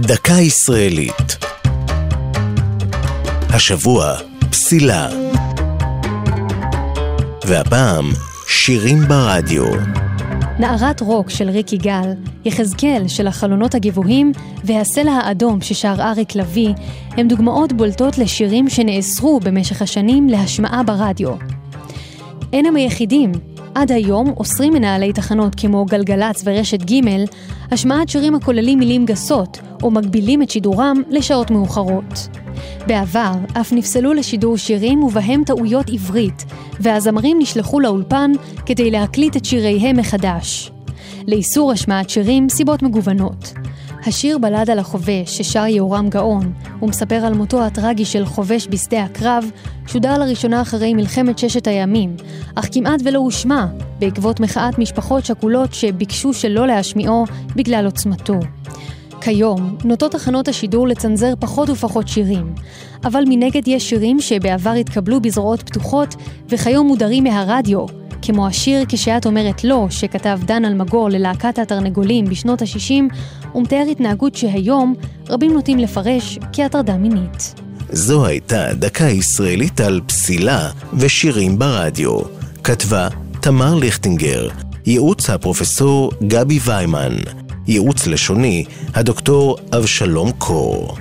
דקה ישראלית. השבוע, פסילה. והפעם, שירים ברדיו. נערת רוק של ריק יגאל, יחזקאל של החלונות הגבוהים והסלע האדום ששר אריק לביא הם דוגמאות בולטות לשירים שנאסרו במשך השנים להשמעה ברדיו. אין הם היחידים. עד היום אוסרים מנהלי תחנות כמו גלגלצ ורשת ג' השמעת שירים הכוללים מילים גסות, או מגבילים את שידורם לשעות מאוחרות. בעבר אף נפסלו לשידור שירים ובהם טעויות עברית, והזמרים נשלחו לאולפן כדי להקליט את שיריהם מחדש. לאיסור השמעת שירים סיבות מגוונות. השיר בלד על החובש ששר יהורם גאון, ומספר על מותו הטרגי של חובש בשדה הקרב, שודר לראשונה אחרי מלחמת ששת הימים, אך כמעט ולא הושמע, בעקבות מחאת משפחות שכולות שביקשו שלא להשמיעו בגלל עוצמתו. כיום נוטות תחנות השידור לצנזר פחות ופחות שירים, אבל מנגד יש שירים שבעבר התקבלו בזרועות פתוחות וכיום מודרים מהרדיו, כמו השיר "כשאת אומרת לא" שכתב דן אלמגור ללהקת התרנגולים בשנות ה-60, ומתאר התנהגות שהיום רבים נוטים לפרש כהטרדה מינית. זו הייתה דקה ישראלית על פסילה ושירים ברדיו. כתבה תמר ליכטינגר, ייעוץ הפרופסור גבי ויימן. ייעוץ לשוני, הדוקטור אבשלום קור.